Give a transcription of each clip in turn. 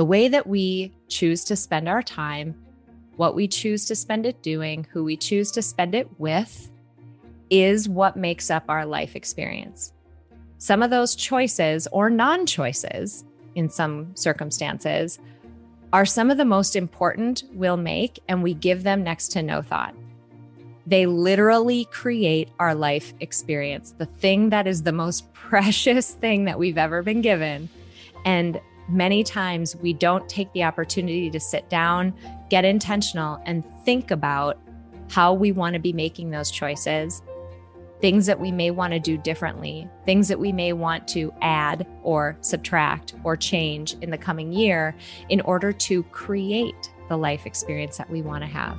The way that we choose to spend our time, what we choose to spend it doing, who we choose to spend it with, is what makes up our life experience. Some of those choices or non choices in some circumstances are some of the most important we'll make, and we give them next to no thought. They literally create our life experience, the thing that is the most precious thing that we've ever been given. And many times we don't take the opportunity to sit down, get intentional, and think about how we want to be making those choices, things that we may want to do differently, things that we may want to add or subtract or change in the coming year in order to create the life experience that we want to have.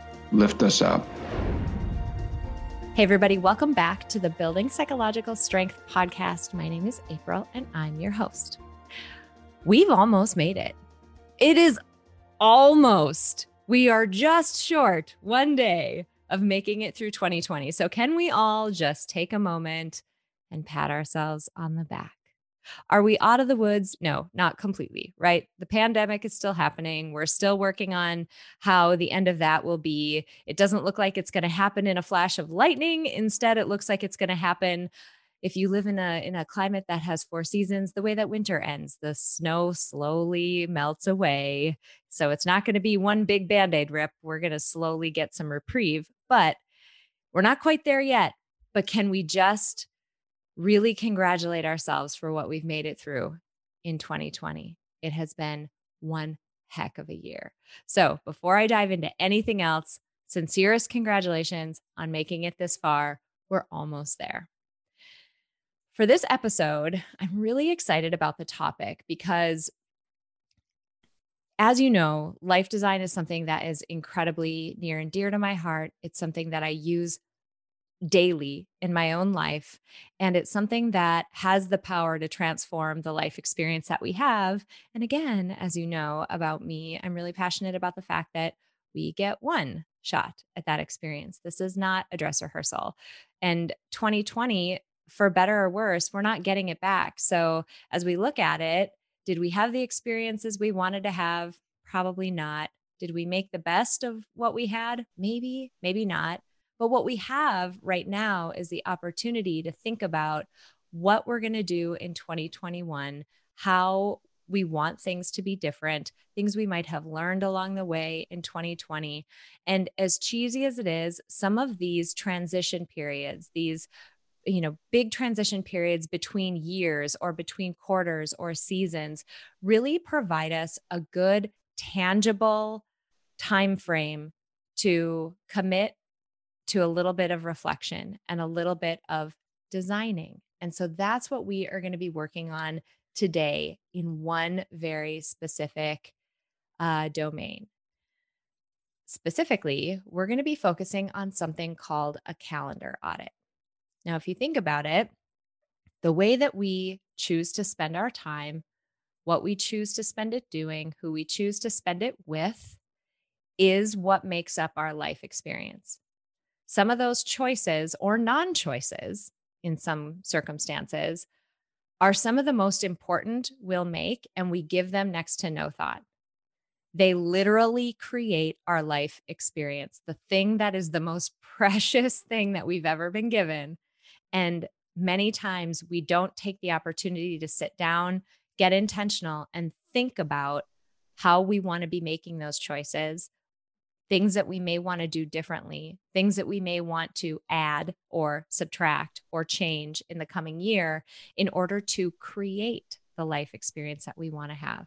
lift us up. Hey, everybody, welcome back to the Building Psychological Strength podcast. My name is April and I'm your host. We've almost made it. It is almost, we are just short one day of making it through 2020. So, can we all just take a moment and pat ourselves on the back? Are we out of the woods? No, not completely, right? The pandemic is still happening. We're still working on how the end of that will be. It doesn't look like it's going to happen in a flash of lightning. Instead, it looks like it's going to happen if you live in a in a climate that has four seasons the way that winter ends the snow slowly melts away so it's not going to be one big band-aid rip we're going to slowly get some reprieve but we're not quite there yet but can we just really congratulate ourselves for what we've made it through in 2020. It has been one heck of a year. So, before I dive into anything else, sincerest congratulations on making it this far. We're almost there. For this episode, I'm really excited about the topic because, as you know, life design is something that is incredibly near and dear to my heart. It's something that I use daily in my own life. And it's something that has the power to transform the life experience that we have. And again, as you know about me, I'm really passionate about the fact that we get one shot at that experience. This is not a dress rehearsal. And 2020, for better or worse, we're not getting it back. So as we look at it, did we have the experiences we wanted to have? Probably not. Did we make the best of what we had? Maybe, maybe not. But what we have right now is the opportunity to think about what we're going to do in 2021, how we want things to be different, things we might have learned along the way in 2020. And as cheesy as it is, some of these transition periods, these you know big transition periods between years or between quarters or seasons really provide us a good tangible time frame to commit to a little bit of reflection and a little bit of designing. And so that's what we are going to be working on today in one very specific uh, domain. Specifically, we're going to be focusing on something called a calendar audit. Now, if you think about it, the way that we choose to spend our time, what we choose to spend it doing, who we choose to spend it with, is what makes up our life experience some of those choices or non choices in some circumstances are some of the most important we'll make, and we give them next to no thought. They literally create our life experience, the thing that is the most precious thing that we've ever been given. And many times we don't take the opportunity to sit down, get intentional, and think about how we want to be making those choices, things that we may want to do differently, things that we may want to add or subtract or change in the coming year in order to create the life experience that we want to have.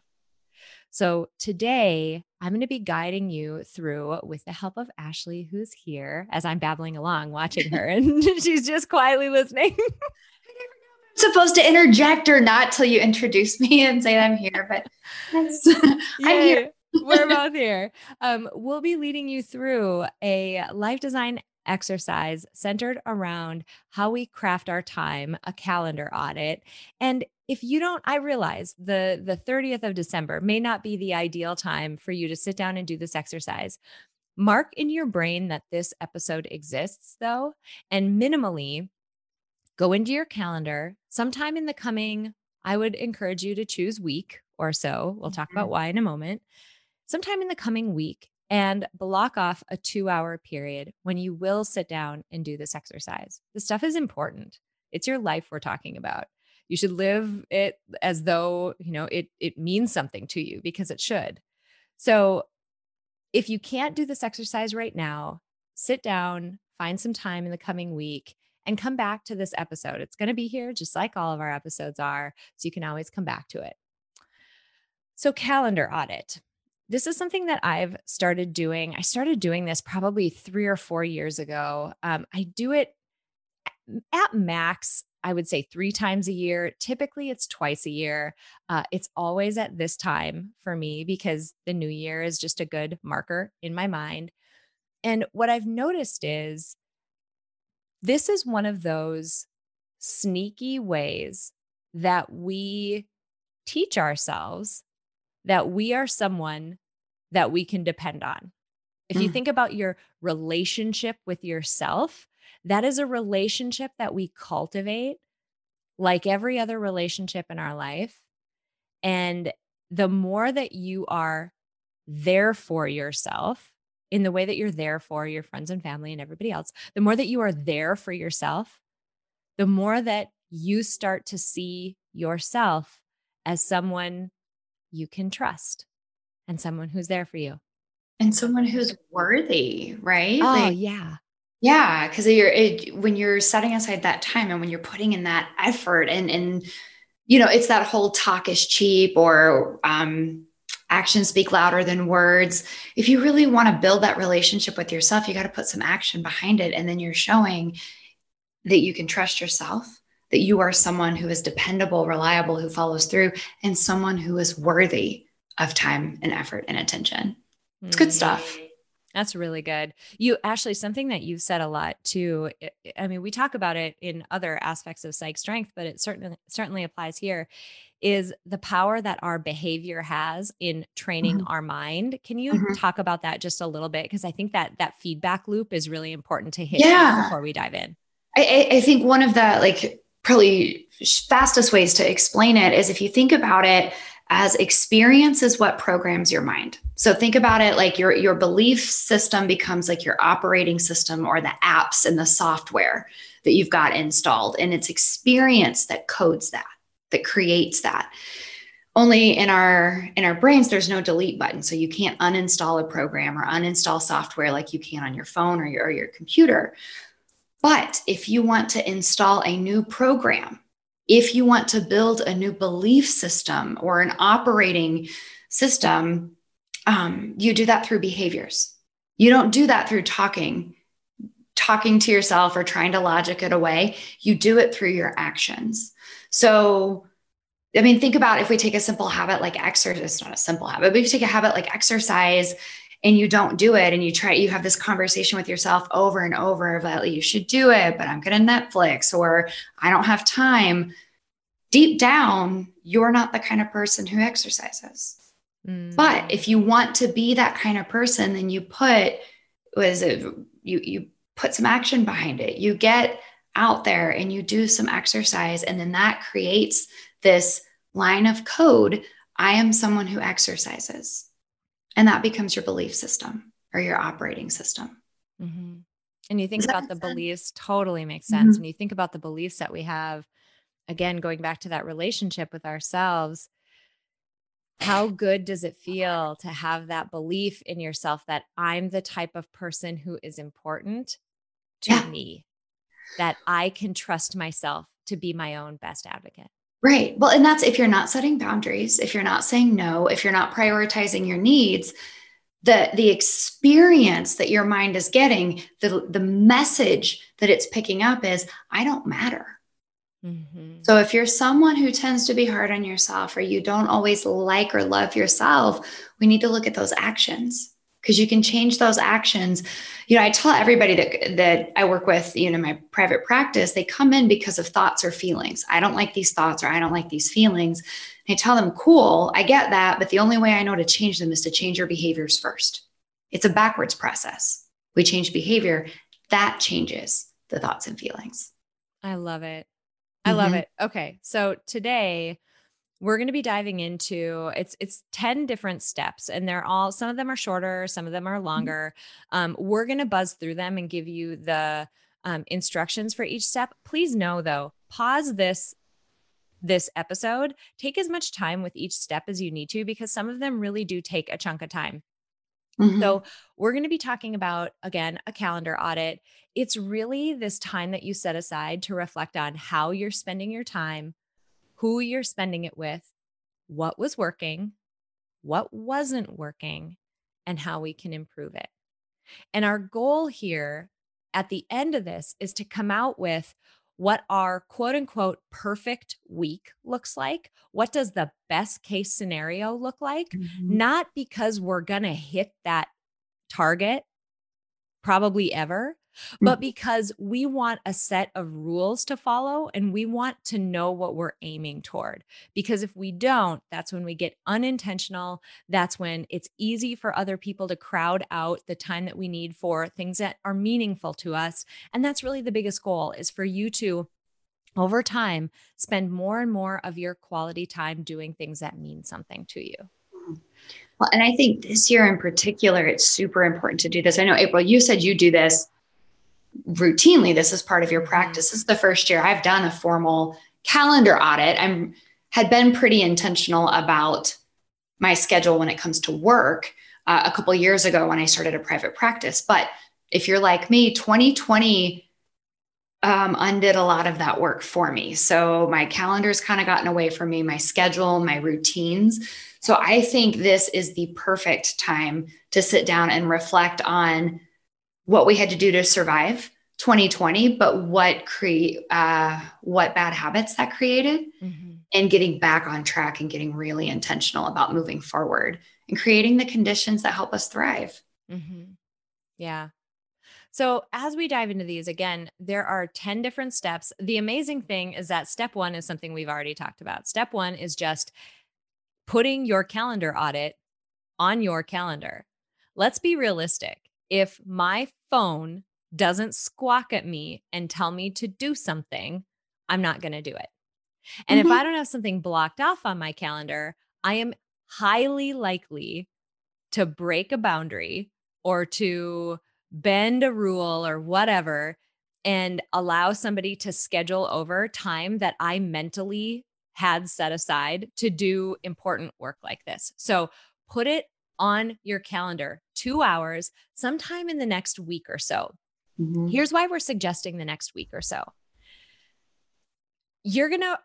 So today, I'm going to be guiding you through with the help of Ashley, who's here as I'm babbling along, watching her, and she's just quietly listening. supposed to interject or not till you introduce me and say I'm here, but I'm here. We're both here. Um, we'll be leading you through a life design exercise centered around how we craft our time, a calendar audit. And if you don't, I realize the the 30th of December may not be the ideal time for you to sit down and do this exercise. Mark in your brain that this episode exists though, and minimally go into your calendar sometime in the coming I would encourage you to choose week or so. We'll talk about mm-hmm. why in a moment sometime in the coming week and block off a two hour period when you will sit down and do this exercise. This stuff is important. It's your life we're talking about. You should live it as though, you know, it it means something to you because it should. So if you can't do this exercise right now, sit down, find some time in the coming week and come back to this episode. It's going to be here just like all of our episodes are, so you can always come back to it. So calendar audit this is something that I've started doing. I started doing this probably three or four years ago. Um, I do it at max, I would say three times a year. Typically, it's twice a year. Uh, it's always at this time for me because the new year is just a good marker in my mind. And what I've noticed is this is one of those sneaky ways that we teach ourselves that we are someone that we can depend on. If you mm. think about your relationship with yourself, that is a relationship that we cultivate like every other relationship in our life. And the more that you are there for yourself in the way that you're there for your friends and family and everybody else, the more that you are there for yourself, the more that you start to see yourself as someone you can trust and someone who's there for you. And someone who's worthy, right? Oh, like, yeah. Yeah, because you're it, when you're setting aside that time and when you're putting in that effort and and you know it's that whole talk is cheap or um, actions speak louder than words. If you really want to build that relationship with yourself, you got to put some action behind it, and then you're showing that you can trust yourself that you are someone who is dependable, reliable, who follows through, and someone who is worthy of time and effort and attention. It's good stuff. Mm, that's really good. You Ashley, something that you've said a lot too. I mean, we talk about it in other aspects of psych strength, but it certainly certainly applies here. Is the power that our behavior has in training mm-hmm. our mind? Can you mm-hmm. talk about that just a little bit? Because I think that that feedback loop is really important to hit yeah. before we dive in. I, I think one of the like probably fastest ways to explain it is if you think about it as experience is what programs your mind. So think about it like your your belief system becomes like your operating system or the apps and the software that you've got installed and it's experience that codes that that creates that. Only in our in our brains there's no delete button so you can't uninstall a program or uninstall software like you can on your phone or your, or your computer. But if you want to install a new program, if you want to build a new belief system or an operating system, um, you do that through behaviors. You don't do that through talking, talking to yourself or trying to logic it away. You do it through your actions. So, I mean, think about if we take a simple habit like exercise, it's not a simple habit, but if you take a habit like exercise and you don't do it and you try you have this conversation with yourself over and over that you should do it but i'm going to netflix or i don't have time. Deep down you're not the kind of person who exercises. Mm. but if you want to be that kind of person then you put was it you you put some action behind it. You get out there and you do some exercise and then that creates this line of code. I am someone who exercises and that becomes your belief system or your operating system. Mm-hmm. And you think Does about the sense? beliefs, totally makes sense. Mm-hmm. And you think about the beliefs that we have, again, going back to that relationship with ourselves, how good does it feel to have that belief in yourself that I'm the type of person who is important to Yeah. me, that I can trust myself to be my own best advocate? Right. Well, and that's if you're not setting boundaries, if you're not saying no, if you're not prioritizing your needs, the the experience that your mind is getting, the the message that it's picking up is I don't matter. Mhm. So if you're someone who tends to be hard on yourself or you don't always like or love yourself, we need to look at those actions because you can change those actions. You know, I tell everybody that that I work with, you know, my private practice, they come in because of thoughts or feelings. I don't like these thoughts or I don't like these feelings. And I tell them, "Cool, I get that, but the only way I know to change them is to change your behaviors first. It's a backwards process. We change behavior, that changes the thoughts and feelings. I love it. I love Mhm. it. Okay. So today we're going to be diving into it's it's 10 different steps and they're all some of them are shorter, some of them are longer. Um, we're going to buzz through them and give you the um, instructions for each step. Please know though, pause this this episode, take as much time with each step as you need to because some of them really do take a chunk of time. Mhm. So, we're going to be talking about again a calendar audit. It's really this time that you set aside to reflect on how you're spending your time, who you're spending it with, what was working, what wasn't working, and how we can improve it. And our goal here at the end of this is to come out with what our quote unquote perfect week looks like. What does the best case scenario look like? Mhm. not because we're going to hit that target probably ever, Hmm. but because we want a set of rules to follow and we want to know what we're aiming toward. Because if we don't, that's when we get unintentional. That's when it's easy for other people to crowd out the time that we need for things that are meaningful to us. And that's really the biggest goal is for you to over time spend more and more of your quality time doing things that mean something to you. Hmm. Well, and I think this year in particular, it's super important to do this. I know, April, you said you do this routinely. This is part of your practice. This is the first year I've done a formal calendar audit. I'm had been pretty intentional about my schedule when it comes to work uh, a couple years ago when I started a private practice. But if you're like me, 2020 um, undid a lot of that work for me. So my calendar's kind of gotten away from me, my schedule, my routines. So I think this is the perfect time to sit down and reflect on what we had to do to survive 2020, but what create uh, what bad habits that created, and getting back on track and getting really intentional about moving forward and creating the conditions that help us thrive. Mm-hmm. Yeah. So, as we dive into these, again, there are 10 different steps. The amazing thing is that step one is something we've already talked about. Step one is just putting your calendar audit on your calendar. Let's be realistic. If my phone doesn't squawk at me and tell me to do something, I'm not going to do it. And Mhm. if I don't have something blocked off on my calendar, I am highly likely to break a boundary or to bend a rule or whatever and allow somebody to schedule over time that I mentally had set aside to do important work like this. So put it on your calendar, two hours, sometime in the next week or so. Mhm. Here's why we're suggesting the next week or so. You're going to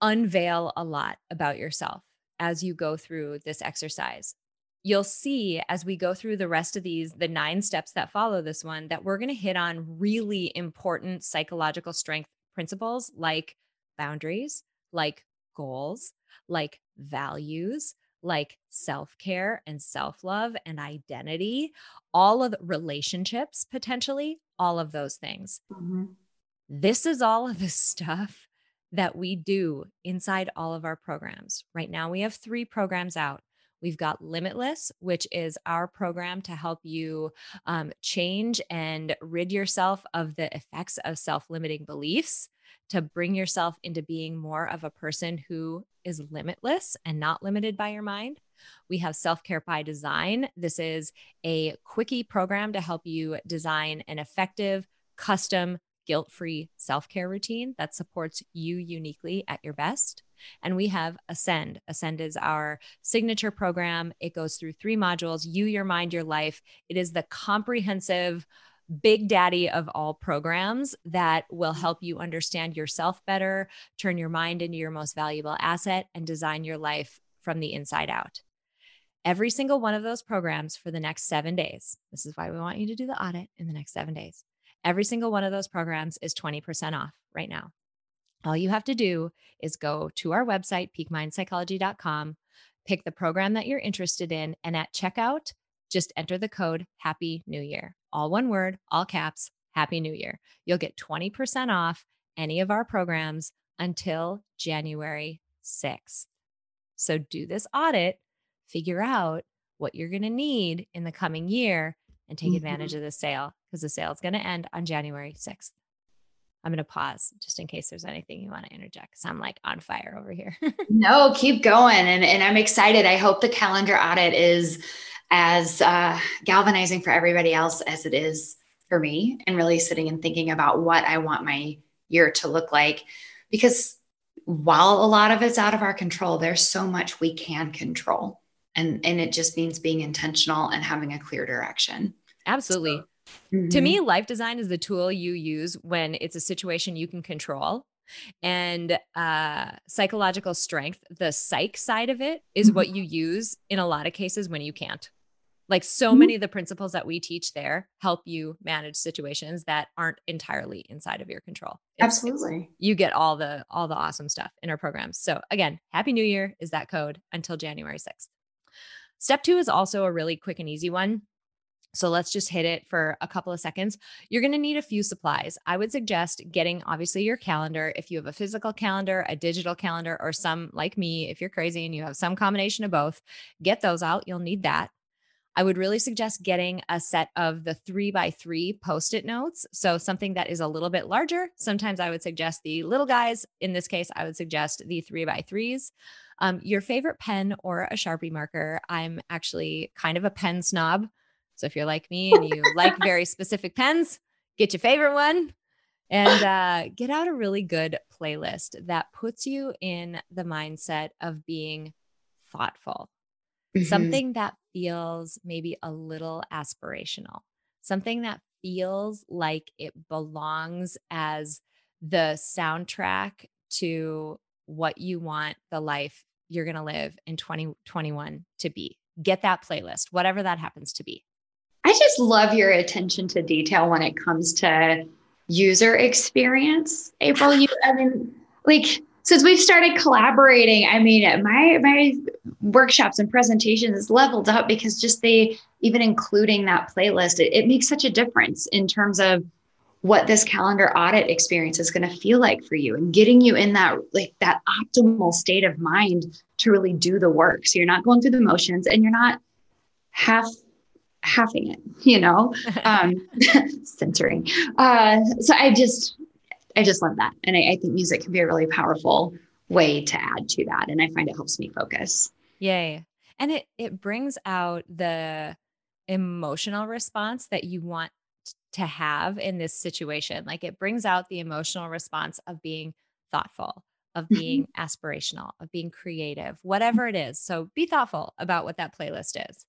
unveil a lot about yourself as you go through this exercise. You'll see as we go through the rest of these, the nine steps that follow this one, that we're going to hit on really important psychological strength principles like boundaries, like goals, like values, like self care and self love and identity, all of the relationships, potentially, all of those things. Mhm. This is all of the stuff that we do inside all of our programs. Right now, we have three programs out. We've got Limitless, which is our program to help you um, change and rid yourself of the effects of self limiting beliefs, to bring yourself into being more of a person who is limitless and not limited by your mind. We have Self Care by Design. This is a quickie program to help you design an effective, custom, guilt free self care routine that supports you uniquely at your best. And we have Ascend. Ascend is our signature program. It goes through three modules You, Your Mind, Your Life. It is the comprehensive big daddy of all programs that will help you understand yourself better, turn your mind into your most valuable asset, and design your life from the inside out. Every single one of those programs for the next seven days. This is why we want you to do the audit in the next seven days. Every single one of those programs is 20% off right now. All you have to do is go to our website, peakmindpsychology.com, pick the program that you're interested in, and at checkout, just enter the code Happy New Year. All one word, all caps, Happy New Year. You'll get 20% off any of our programs until January 6th. So do this audit, figure out what you're going to need in the coming year, and take mm-hmm. advantage of the sale because the sale is going to end on January 6th. I'm going to pause just in case there's anything you want to interject because I'm like on fire over here. no, keep going. And, and I'm excited. I hope the calendar audit is as uh, galvanizing for everybody else as it is for me and really sitting and thinking about what I want my year to look like. Because while a lot of it's out of our control, there's so much we can control. And, and it just means being intentional and having a clear direction. Absolutely. So, Mm-hmm. To me, life design is the tool you use when it's a situation you can control. And uh, psychological strength, the psych side of it, is mm-hmm. what you use in a lot of cases when you can't. Like so mm-hmm. many of the principles that we teach there help you manage situations that aren't entirely inside of your control. It's, Absolutely. It's, you get all the all the awesome stuff in our programs. So again, happy new year is that code until January 6th. Step 2 is also a really quick and easy one. So let's just hit it for a couple of seconds. You're going to need a few supplies. I would suggest getting obviously your calendar. If you have a physical calendar, a digital calendar, or some like me, if you're crazy and you have some combination of both, get those out. You'll need that. I would really suggest getting a set of the three by three post it notes. So, something that is a little bit larger. Sometimes I would suggest the little guys. In this case, I would suggest the three by threes. Um, your favorite pen or a Sharpie marker. I'm actually kind of a pen snob. So if you're like me and you like very specific pens, get your favorite one and uh, get out a really good playlist that puts you in the mindset of being thoughtful. Mm-hmm. Something that feels maybe a little aspirational, something that feels like it belongs as the soundtrack to what you want the life you're going to live in 2021 to be. Get that playlist, whatever that happens to be. I just love your attention to detail when it comes to user experience. April, you, I mean, like since we've started collaborating, I mean, my my workshops and presentations leveled up because just they even including that playlist, it, it makes such a difference in terms of what this calendar audit experience is going to feel like for you and getting you in that like that optimal state of mind to really do the work. So you're not going through the motions and you're not half having it, you know, um, censoring. Uh, so I just, I just love that. And I, I think music can be a really powerful way to add to that. And I find it helps me focus. Yay. And it, it brings out the emotional response that you want to have in this situation. Like it brings out the emotional response of being thoughtful, of mm-hmm. being aspirational, of being creative, whatever it is. So be thoughtful about what that playlist is.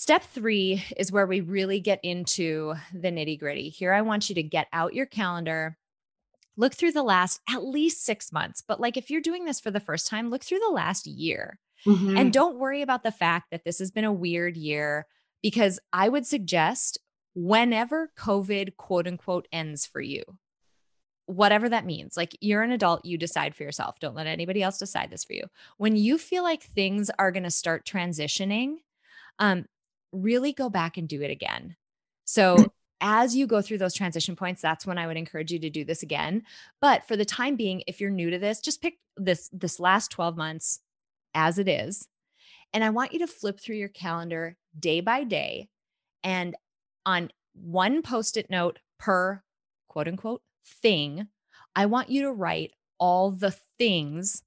Step three is where we really get into the nitty gritty. Here, I want you to get out your calendar, look through the last at least six months. But like if you're doing this for the first time, look through the last year. Mm-hmm. And don't worry about the fact that this has been a weird year, because I would suggest whenever COVID quote unquote ends for you, whatever that means, like you're an adult, you decide for yourself. Don't let anybody else decide this for you. When you feel like things are going to start transitioning, um, really go back and do it again. So, mm. as you go through those transition points, that's when I would encourage you to do this again. But for the time being, if you're new to this, just pick this this last 12 months as it is. And I want you to flip through your calendar day by day and on one post-it note per quote unquote thing, I want you to write all the things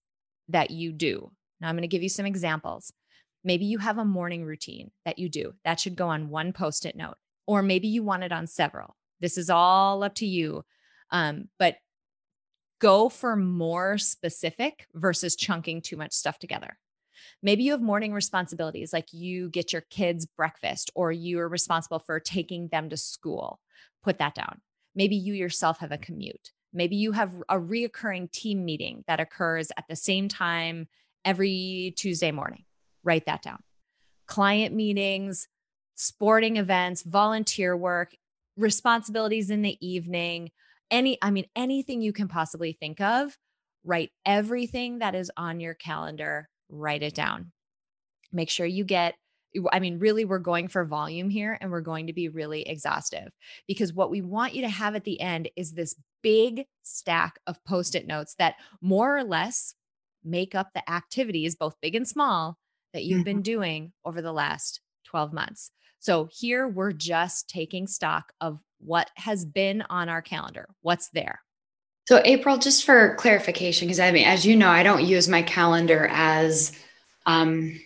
that you do. Now I'm going to give you some examples. Maybe you have a morning routine that you do that should go on one post it note, or maybe you want it on several. This is all up to you. Um, but go for more specific versus chunking too much stuff together. Maybe you have morning responsibilities, like you get your kids breakfast or you are responsible for taking them to school. Put that down. Maybe you yourself have a commute. Maybe you have a reoccurring team meeting that occurs at the same time every Tuesday morning. Write that down. Client meetings, sporting events, volunteer work, responsibilities in the evening, any, I mean, anything you can possibly think of, write everything that is on your calendar, write it down. Make sure you get I mean, really, we're going for volume here and we're going to be really exhaustive because what we want you to have at the end is this big stack of post it notes that more or less make up the activities, both big and small, that you've mm-hmm. been doing over the last 12 months. So here we're just taking stock of what has been on our calendar, what's there. So, April, just for clarification, because I mean, as you know, I don't use my calendar as um,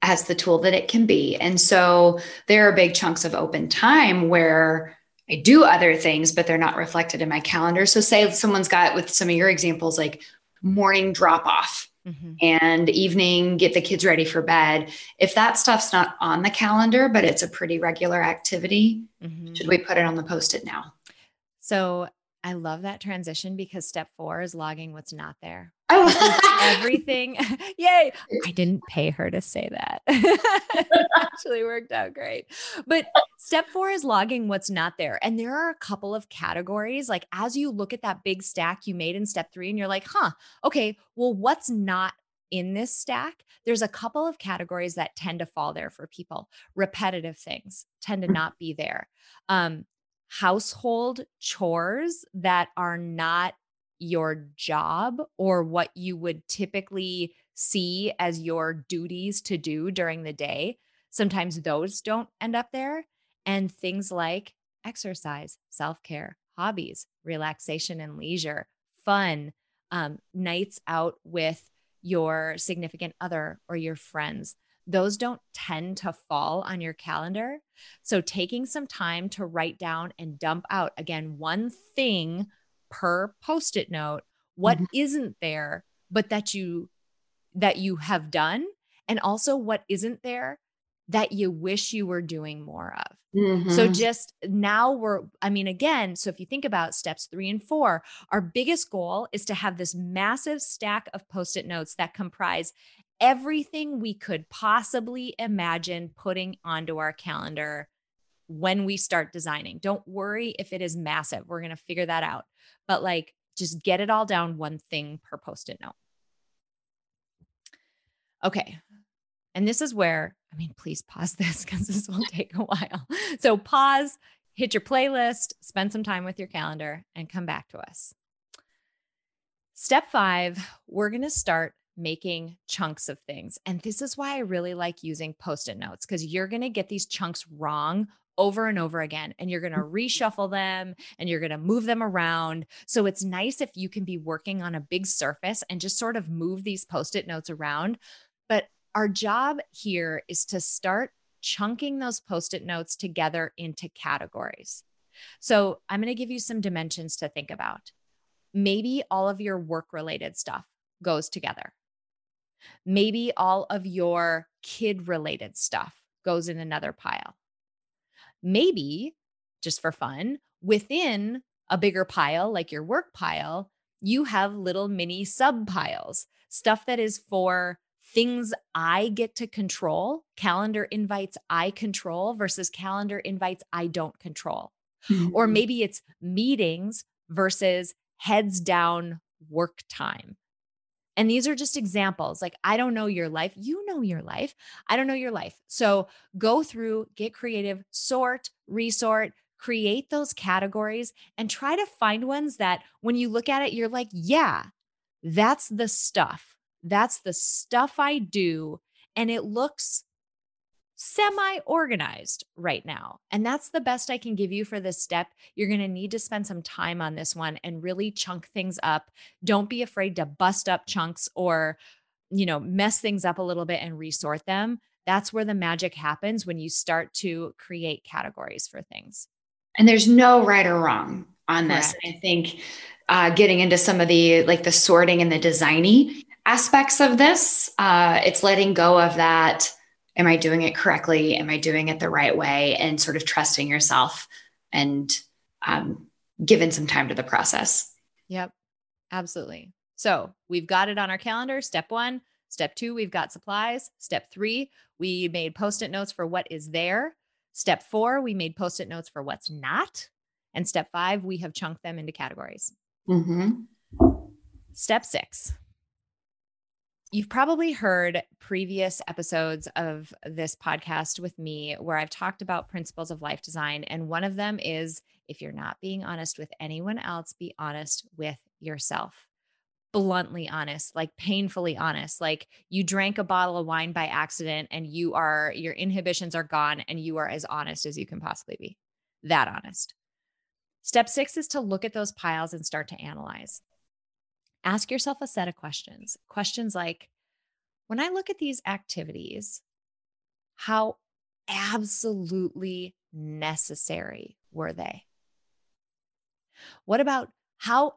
as the tool that it can be, and so there are big chunks of open time where I do other things, but they're not reflected in my calendar. So, say someone's got with some of your examples, like morning drop off mm-hmm. and evening get the kids ready for bed. If that stuff's not on the calendar, but it's a pretty regular activity, mm-hmm. should we put it on the post it now? So, I love that transition because step four is logging what's not there. Oh, everything. Yay. I didn't pay her to say that. it actually worked out great. But step four is logging what's not there. And there are a couple of categories. Like as you look at that big stack you made in step three, and you're like, huh, okay, well, what's not in this stack, there's a couple of categories that tend to fall there for people. Repetitive things tend to mm. not be there. Um, household chores that are not your job or what you would typically see as your duties to do during the day. Sometimes those don't end up there. And things like exercise, self care, hobbies, relaxation and leisure, fun, um, nights out with your significant other or your friends. Those don't tend to fall on your calendar. So, taking some time to write down and dump out again, one thing per post-it note what mm-hmm. not there but that you that you have done and also what isn't there that you wish you were doing more of. Mm-hmm. So just now we're, I mean, again, so if you think about steps three and four, our biggest goal is to have this massive stack of post it notes that comprise everything we could possibly imagine putting onto our calendar when we start designing. Don't worry if it is massive. We're going to figure that out. But like, just get it all down one thing per post it note. Okay. And this is where, I mean, please pause this because this will take a while. So pause, hit your playlist, spend some time with your calendar, and come back to us. Step five, we're going to start making chunks of things. And this is why I really like using post it notes because you're going to get these chunks wrong over and over again and you're going to mm-hmm. reshuffle them and you're going to move them around. So it's nice if you can be working on a big surface and just sort of move these post it notes around. But our job here is to start chunking those post it notes together into categories. So I'm going to give you some dimensions to think about. Maybe all of your work related stuff goes together. Maybe all of your kid related stuff goes in another pile maybe just for fun, within a bigger pile, like your work pile, you have little mini sub piles, stuff that is for things I get to control, calendar invites I control versus calendar invites I don't control. Mm-hmm. Or maybe it's meetings versus heads down work time. And these are just examples. Like, I don't know your life. You know your life. I don't know your life. So go through, get creative, sort, resort, create those categories, and try to find ones that when you look at it, you're like, yeah, that's the stuff. That's the stuff I do. And it looks semi organized right now. And that's the best I can give you for this step. You're going to need to spend some time on this one and really chunk things up. Don't be afraid to bust up chunks or, you know, mess things up a little bit and resort them. That's where the magic happens when you start to create categories for things. And there's no right or wrong on this. I think uh, getting into some of the like the sorting and the designy aspects of this, uh, it's letting go of that. Am I doing it correctly? Am I doing it the right way? And sort of trusting yourself and um, giving some time to the process. Yep, absolutely. So we've got it on our calendar. Step one. Step two, we've got supplies. Step three, we made post it notes for what is there. Step four, we made post it notes for what's not. And step five, we have chunked them into categories. Mm-hmm. Step six. You've probably heard previous episodes of this podcast with me where I've talked about principles of life design. And one of them is if you're not being honest with anyone else, be honest with yourself. Bluntly honest, like painfully honest. Like you drank a bottle of wine by accident and you are, your inhibitions are gone and you are as honest as you can possibly be. That honest. Step six is to look at those piles and start to analyze ask yourself a set of questions. Questions like When I look at these activities, how absolutely necessary were they? What about how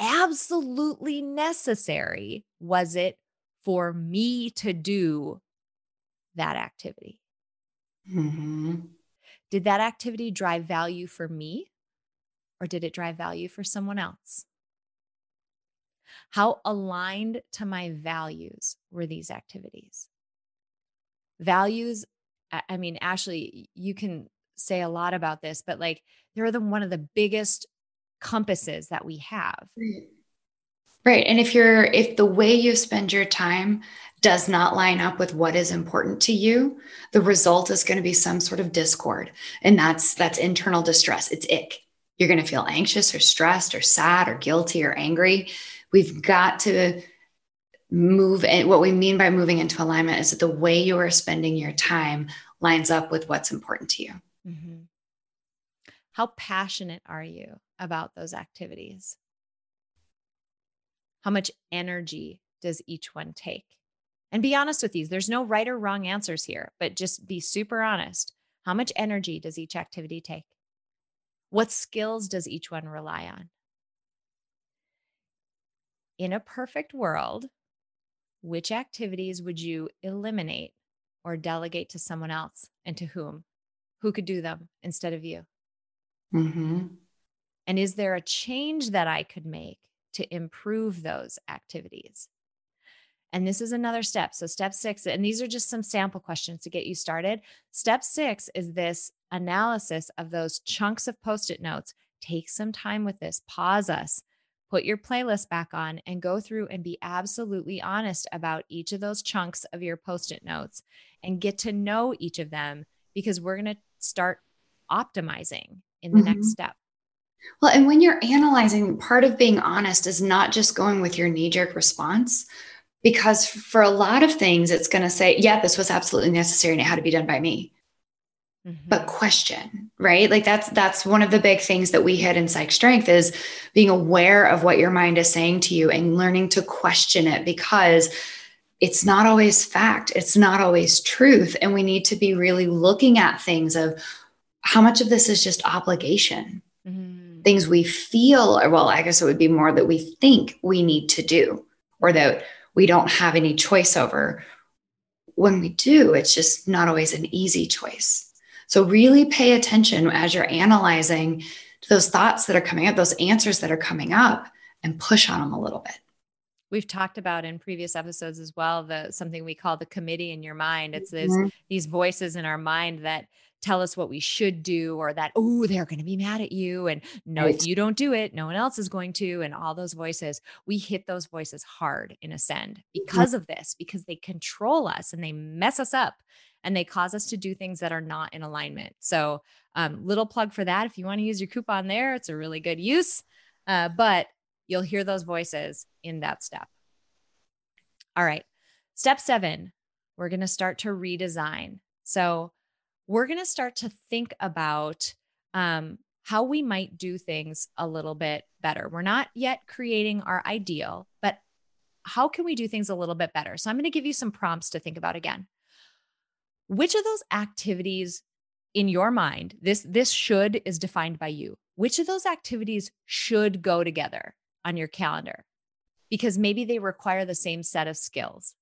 absolutely necessary was it for me to do that activity? Mm-hmm. Did that activity drive value for me or did it drive value for someone else? How aligned to my values were these activities? Values, I mean, Ashley, you can say a lot about this, but like they're the one of the biggest compasses that we have. Right. And if you're, if the way you spend your time does not line up with what is important to you, the result is going to be some sort of discord. And that's, that's internal distress. It's ick. You're going to feel anxious or stressed or sad or guilty or angry we've got to move and what we mean by moving into alignment is that the way you are spending your time lines up with what's important to you. Mm-hmm. how passionate are you about those activities? How much energy does each one take? And be honest with these there's no right or wrong answers here but just be super honest. How much energy does each activity take? What skills does each one rely on in a perfect world, which activities would you eliminate or delegate to someone else and to whom? Who could do them instead of you? Mm-hmm. And is there a change that I could make to improve those activities? And this is another step. So, step six, and these are just some sample questions to get you started. Step six is this analysis of those chunks of post it notes. Take some time with this, pause us, put your playlist back on and go through and be absolutely honest about each of those chunks of your post it notes and get to know each of them because we're going to start optimizing in the mm-hmm. next step. Well, and when you're analyzing, part of being honest is not just going with your knee jerk response, because for a lot of things, it's going to say, yeah, this was absolutely necessary and it had to be done by me mm-hmm. but question right? Like that's that's one of the big things that we hit in psych strength is being aware of what your mind is saying to you and learning to question it because it's not always fact. It's not always truth. And we need to be really looking at things of how much of this is just obligation. Mm-hmm. things we feel or well i guess it would be more that we think we need to do or that we don't have any choice over. When we do it's just not always an easy choice so really pay attention as you're analyzing to those thoughts that are coming up, those answers that are coming up, and push on them a little bit. We've talked about in previous episodes as well the something we call the committee in your mind. It's this mm-hmm. these voices in our mind that tell us what we should do or that oh they're going to be mad at you and no right. if you don't do it no one else is going to and all those voices we hit those voices hard in ascend mm-hmm. because mm-hmm. of this because they control us and they mess us up and they cause us to do things that are not in alignment. So, um, little plug for that. If you want to use your coupon there, it's a really good use. Uh, but you'll hear those voices in that step. All right. Step seven, we're going to start to redesign. So, we're going to start to think about um, how we might do things a little bit better. We're not yet creating our ideal, but how can we do things a little bit better? So, I'm going to give you some prompts to think about again. Which of those activities in your mind, this this should is defined by you. Which of those activities should go together on your calendar? Because maybe they require the same set of skills.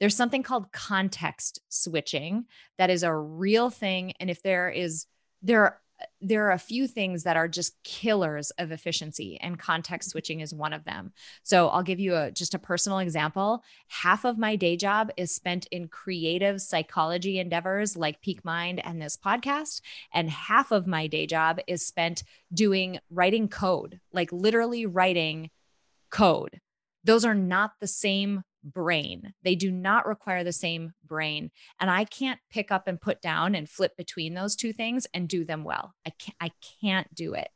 There's something called context switching that is a real thing and if there is there there are a few things that are just killers of efficiency and context mm-hmm. switching is one of them. So i'll give you a just a personal example. Half of my day job is spent in creative psychology endeavors like peak mind and this podcast and half of my day job is spent doing writing code like literally writing code. Those are not the same brain. They do not require the same brain. And I can't pick up and put down and flip between those two things and do them well. I can't, I can't do it.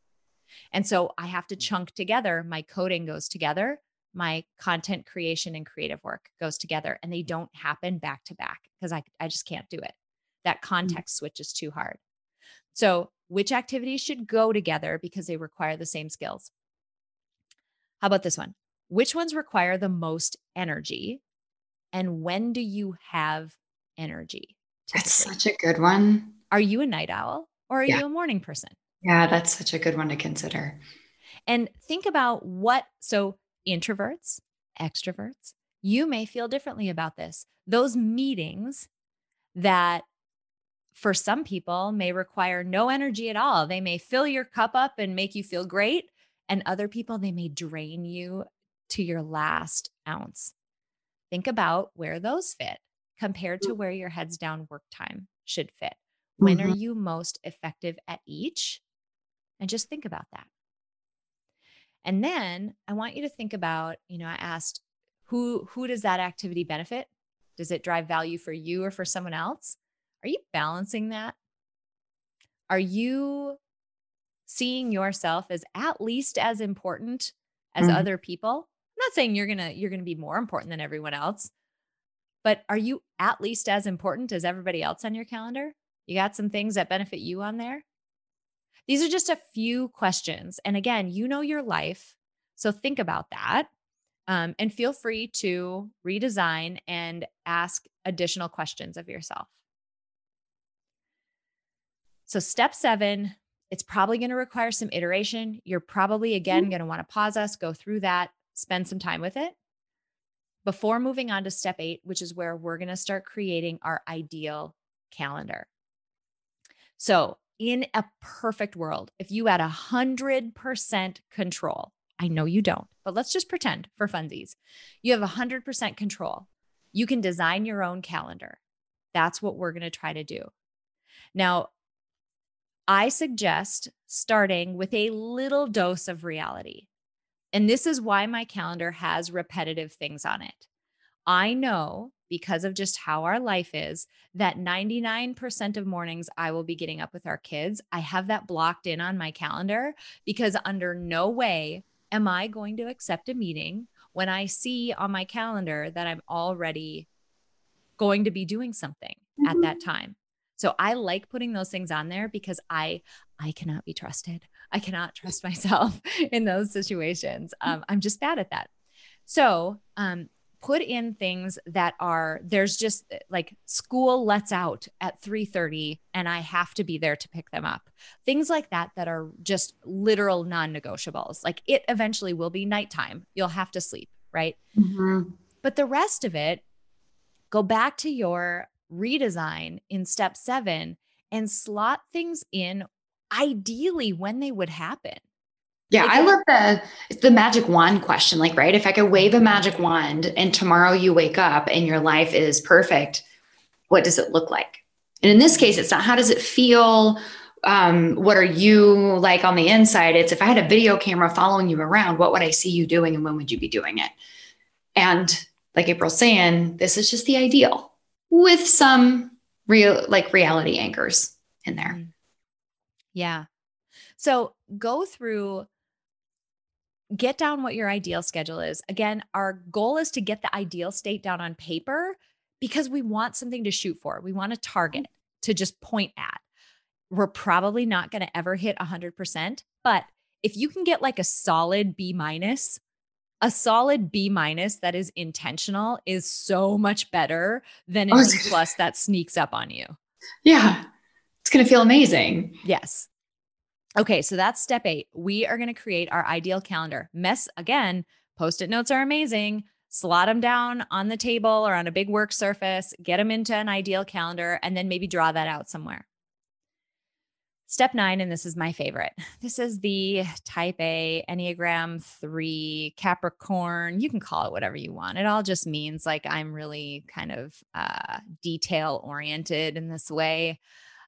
And so I have to chunk together. My coding goes together, my content creation and creative work goes together, and they don't happen back to back because I, I just can't do it. That mm. context switch is too hard. So, which activities should go together because they require the same skills? How about this one? Which ones require the most energy? And when do you have energy? That's such a good one. Are you a night owl or are yeah. you a morning person? Yeah, that's such a good one to consider. And think about what, so introverts, extroverts, you may feel differently about this. Those meetings that for some people may require no energy at all. They may fill your cup up and make you feel great. And other people, they may drain you to your last ounce. Think about where those fit compared to where your heads down work time should fit. When mm-hmm. are you most effective at each? And just think about that. And then I want you to think about, you know, I asked who who does that activity benefit? Does it drive value for you or for someone else? Are you balancing that? Are you seeing yourself as at least as important as mm-hmm. other people? Not saying you're going to you're going to be more important than everyone else. But are you at least as important as everybody else on your calendar? You got some things that benefit you on there? These are just a few questions. And again, you know your life. So think about that. Um, and feel free to redesign and ask additional questions of yourself. So, step seven, it's probably going to require some iteration. You're probably, again, mm-hmm. going to want to pause us, go through that, spend some time with it before moving on to step eight, which is where we're going to start creating our ideal calendar. So, in a perfect world, if you had a hundred percent control, I know you don't, but let's just pretend for funsies, you have a hundred percent control. You can design your own calendar. That's what we're going to try to do. Now, I suggest starting with a little dose of reality. And this is why my calendar has repetitive things on it. I know because of just how our life is that 99% of mornings I will be getting up with our kids. I have that blocked in on my calendar because under no way am I going to accept a meeting when I see on my calendar that I'm already going to be doing something mm-hmm. at that time. So I like putting those things on there because I I cannot be trusted. I cannot trust myself in those situations. Um, I'm just bad at that. So um, put in things that are there's just eh, like school lets out at 3:30 and I have to be there to pick them up. Things like that that are just literal non-negotiables. Like it eventually will be nighttime. You'll have to sleep, right? Mm-hmm. But the rest of it go back to your redesign in step 7 and slot things in ideally when they would happen. Yeah, I love the the magic wand question. Like, right? If I could wave a magic wand and tomorrow you wake up and your life is perfect, what does it look like? And in this case, it's not how does it feel? Um, what are you like on the inside? It's if I had a video camera following you around, what would I see you doing and when would you be doing it? And like April's saying, this is just the ideal with some real like reality anchors in there. Mm. Yeah. So go through, get down what your ideal schedule is. Again, our goal is to get the ideal state down on paper because we want something to shoot for. We want a target mm-hmm. to just point at. We're probably not going to ever hit 100%, but if you can get like a solid B minus, a solid B minus that is intentional is so much better than oh, a B plus that sneaks up on you. Yeah. It's going to feel amazing. Yes. Okay, so that's step eight. We are going to create our ideal calendar. Mess again, post it notes are amazing. Slot them down on the table or on a big work surface, get them into an ideal calendar, and then maybe draw that out somewhere. Step nine, and this is my favorite. This is the type A Enneagram 3 Capricorn. You can call it whatever you want. It all just means like I'm really kind of uh, detail oriented in this way.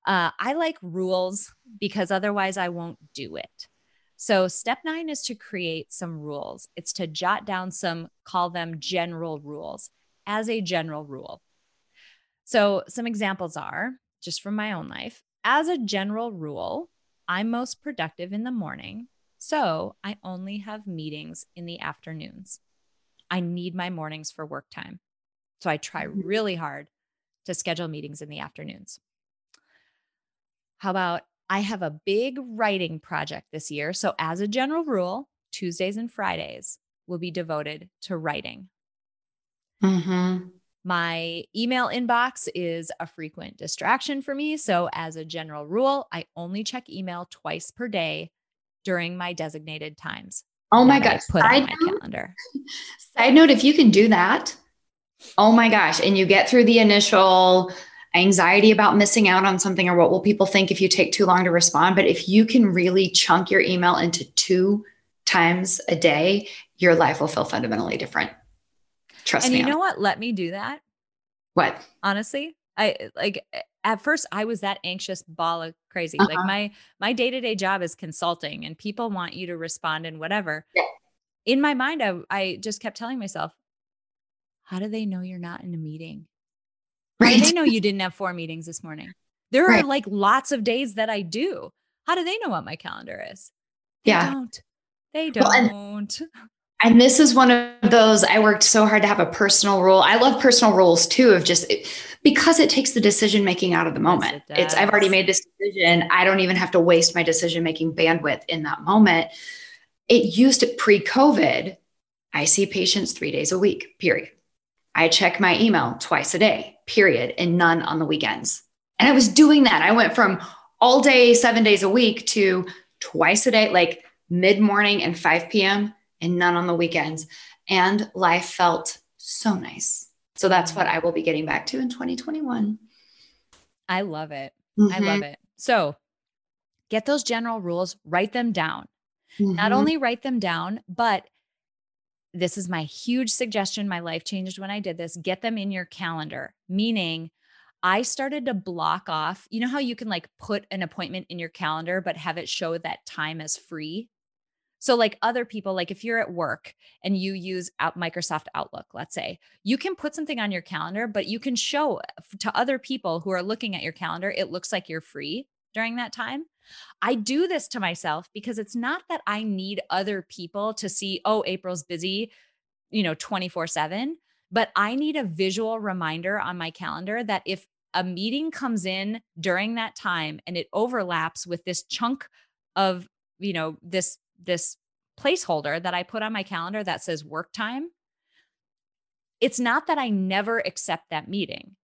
Uh, I like rules because otherwise I won't do it. So, step nine is to create some rules. It's to jot down some, call them general rules as a general rule. So, some examples are just from my own life as a general rule, I'm most productive in the morning. So I only have meetings in the afternoons. I need my mornings for work time. So I try mm-hmm. really hard to schedule meetings in the afternoons. How about I have a big writing project this year. So, as a general rule, Tuesdays and Fridays will be devoted to writing. Mm-hmm. My email inbox is a frequent distraction for me. So, as a general rule, I only check email twice per day during my designated times. Oh my gosh. Put Side on my note, calendar. Side note if you can do that, oh my gosh, and you get through the initial anxiety about missing out on something or what will people think if you take too long to respond. But if you can really chunk your email into two times a day, your life will feel fundamentally different. Trust and me. And you know what? Let me do that. What? Honestly, I like at first I was that anxious ball of crazy. Uh-huh. Like my my day-to-day job is consulting and people want you to respond and whatever. Yeah. In my mind, I, I just kept telling myself, how do they know you're not in a meeting? Right. How do they know you didn't have four meetings this morning? There right. are like lots of days that I do. How do they know what my calendar is? They yeah. don't. They don't. Well, and, and this is one of those I worked so hard to have a personal rule. I love personal rules too of just because it takes the decision making out of the moment. Yes, it it's I've already made this decision. I don't even have to waste my decision making bandwidth in that moment. It used to pre-COVID. I see patients 3 days a week, period. I check my email twice a day, period, and none on the weekends. And I was doing that. I went from all day, 7 days a week to twice a day like mid-morning and 5 p.m and none on the weekends. And life felt so nice. So that's what I will be getting back to in 2021. I love it. Mm-hmm. I love it. So get those general rules, write them down. Mm-hmm. Not only write them down, but this is my huge suggestion. My life changed when I did this. Get them in your calendar, meaning I started to block off. You know how you can like put an appointment in your calendar, but have it show that time as free? So, like other people, like if you're at work and you use Microsoft Outlook, let's say, you can put something on your calendar, but you can show uh, to other people who are looking at your calendar, it looks like you're free during that time. I do this to myself because it's not that I need other people to see, oh, April's busy, you know, 24 7, but I need a visual reminder on my calendar that if a meeting comes in during that time and it overlaps with this chunk of, you know, this this placeholder that I put on my calendar that says work time, it's not that I never accept that meeting.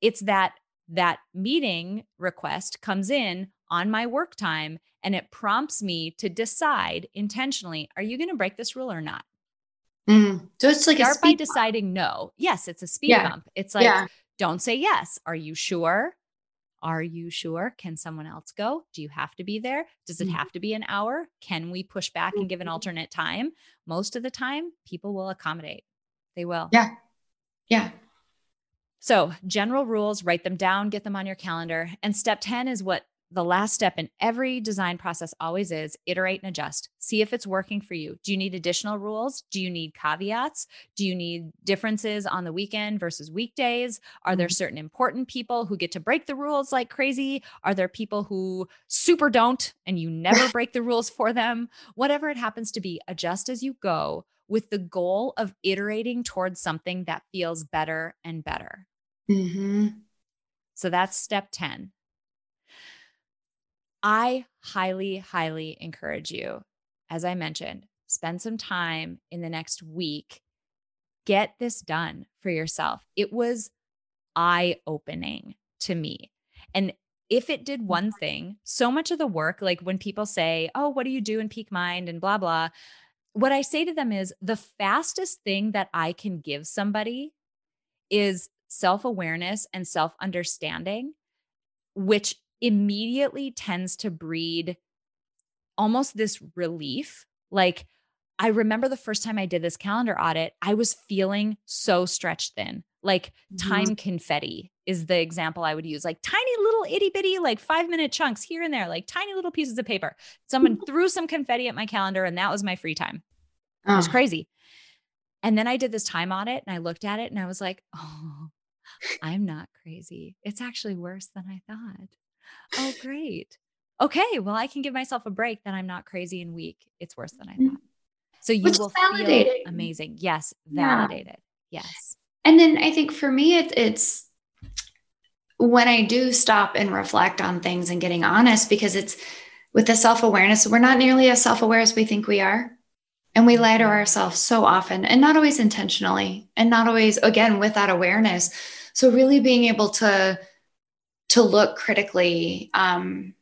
It's that that meeting request comes in on my work time and it prompts me to decide intentionally are you going to break this rule or not? Mm. So it's like start by deciding no. Yes, it's a speed yeah. bump. It's like yeah. don't say yes. Are you sure? Are you sure? Can someone else go? Do you have to be there? Does it mm-hmm. have to be an hour? Can we push back and give an mm-hmm. alternate time? Most of the time, people will accommodate. They will. Yeah. Yeah. So, general rules, write them down, get them on your calendar. And step 10 is what the last step in every design process always is iterate and adjust. See if it's working for you. Do you need additional rules? Do you need caveats? Do you need differences on the weekend versus weekdays? Are there mm-hmm. certain important people who get to break the rules like crazy? Are there people who super don't and you never break the rules for them? Whatever it happens to be, adjust as you go with the goal of iterating towards something that feels better and better. Mm-hmm. So that's step 10. I highly, highly encourage you, as I mentioned, spend some time in the next week. Get this done for yourself. It was eye opening to me. And if it did one mm-hmm. thing, so much of the work, like when people say, Oh, what do you do in peak mind and blah, blah, what I say to them is the fastest thing that I can give somebody is self awareness and self understanding, which immediately tends to breed almost this relief. Like, I remember the first time I did this calendar audit, I was feeling so stretched thin. Like mm-hmm. time confetti is the example I would use. Like tiny little itty bitty, like five minute chunks here and there, like tiny little pieces of paper. Someone threw some confetti at my calendar and that was my free time. It was crazy. And then I did this time audit and I looked at it and I was like, oh, I'm not crazy. It's actually worse than I thought. Oh, great. Okay. Well, I can give myself a break that I'm not crazy and weak. It's worse than I mm. thought. So you Which will feel amazing. Yes. Validated. Yeah. Yes. And then I think for me, it, it's when I do stop and reflect on things and getting honest, because it's with the self awareness, we're not nearly as self aware as we think we are. And we lie to mm-hmm. ourselves so often and not always intentionally and not always, again, with that awareness. So, really being able to, to look critically um,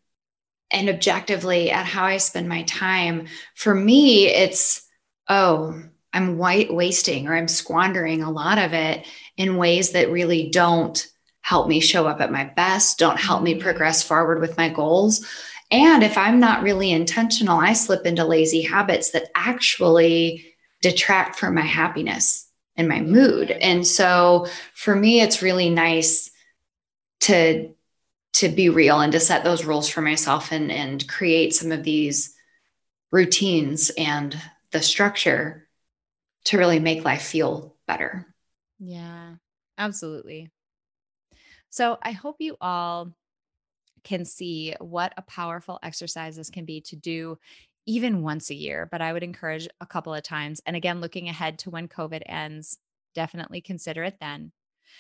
and objectively at how I spend my time, for me, it's, oh, I'm white wasting or I'm squandering a lot of it in ways that really don't help me show up at my best, don't help me mm-hmm. progress forward with my goals. And if I'm not really intentional, I slip into lazy habits that actually detract from my happiness and my mood. And so for me, it's really nice to to be real and to set those rules for myself and and create some of these routines and the structure to really make life feel better. Yeah, absolutely. So I hope you all can see what a powerful exercise this can be to do even once a year, but I would encourage a couple of times. And again, looking ahead to when COVID ends, definitely consider it then.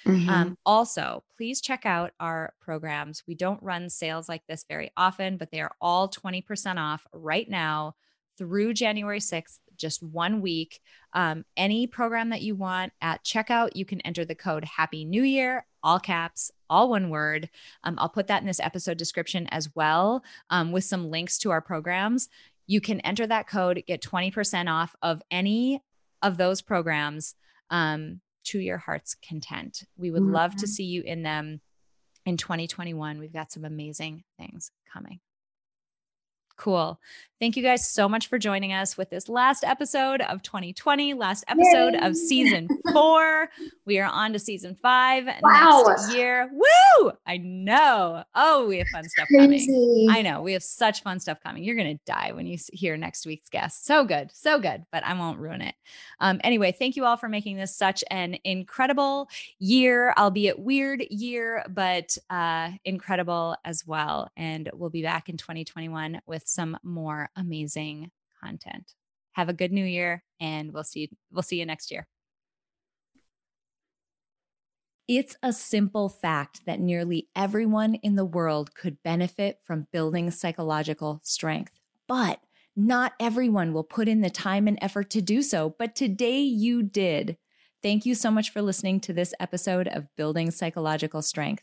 Mm-hmm. Um, also, please check out our programs. We don't run sales like this very often, but they are all 20% off right now through January 6th just one week. Um, any program that you want at checkout, you can enter the code Happy New Year, all caps, all one word. Um, I'll put that in this episode description as well um, with some links to our programs. You can enter that code, get 20% off of any of those programs um, to your heart's content. We would mm-hmm. love to see you in them in 2021. We've got some amazing things coming. Cool. Thank you guys so much for joining us with this last episode of 2020, last episode Yay. of season four. We are on to season five wow. next year. Woo! I know. Oh, we have fun stuff Crazy. coming. I know. We have such fun stuff coming. You're going to die when you hear next week's guest. So good. So good, but I won't ruin it. Um, anyway, thank you all for making this such an incredible year, albeit weird year, but uh, incredible as well. And we'll be back in 2021 with some amazing content. Have a good new year and we'll see we'll see you next year. It's a simple fact that nearly everyone in the world could benefit from building psychological strength. But not everyone will put in the time and effort to do so, but today you did. Thank you so much for listening to this episode of Building Psychological Strength.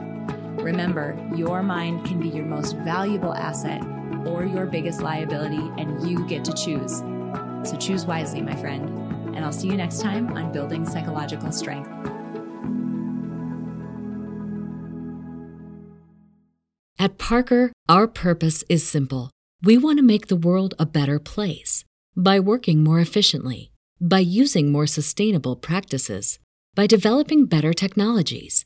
Remember, your mind can be your most valuable asset or your biggest liability, and you get to choose. So choose wisely, my friend. And I'll see you next time on Building Psychological Strength. At Parker, our purpose is simple. We want to make the world a better place by working more efficiently, by using more sustainable practices, by developing better technologies.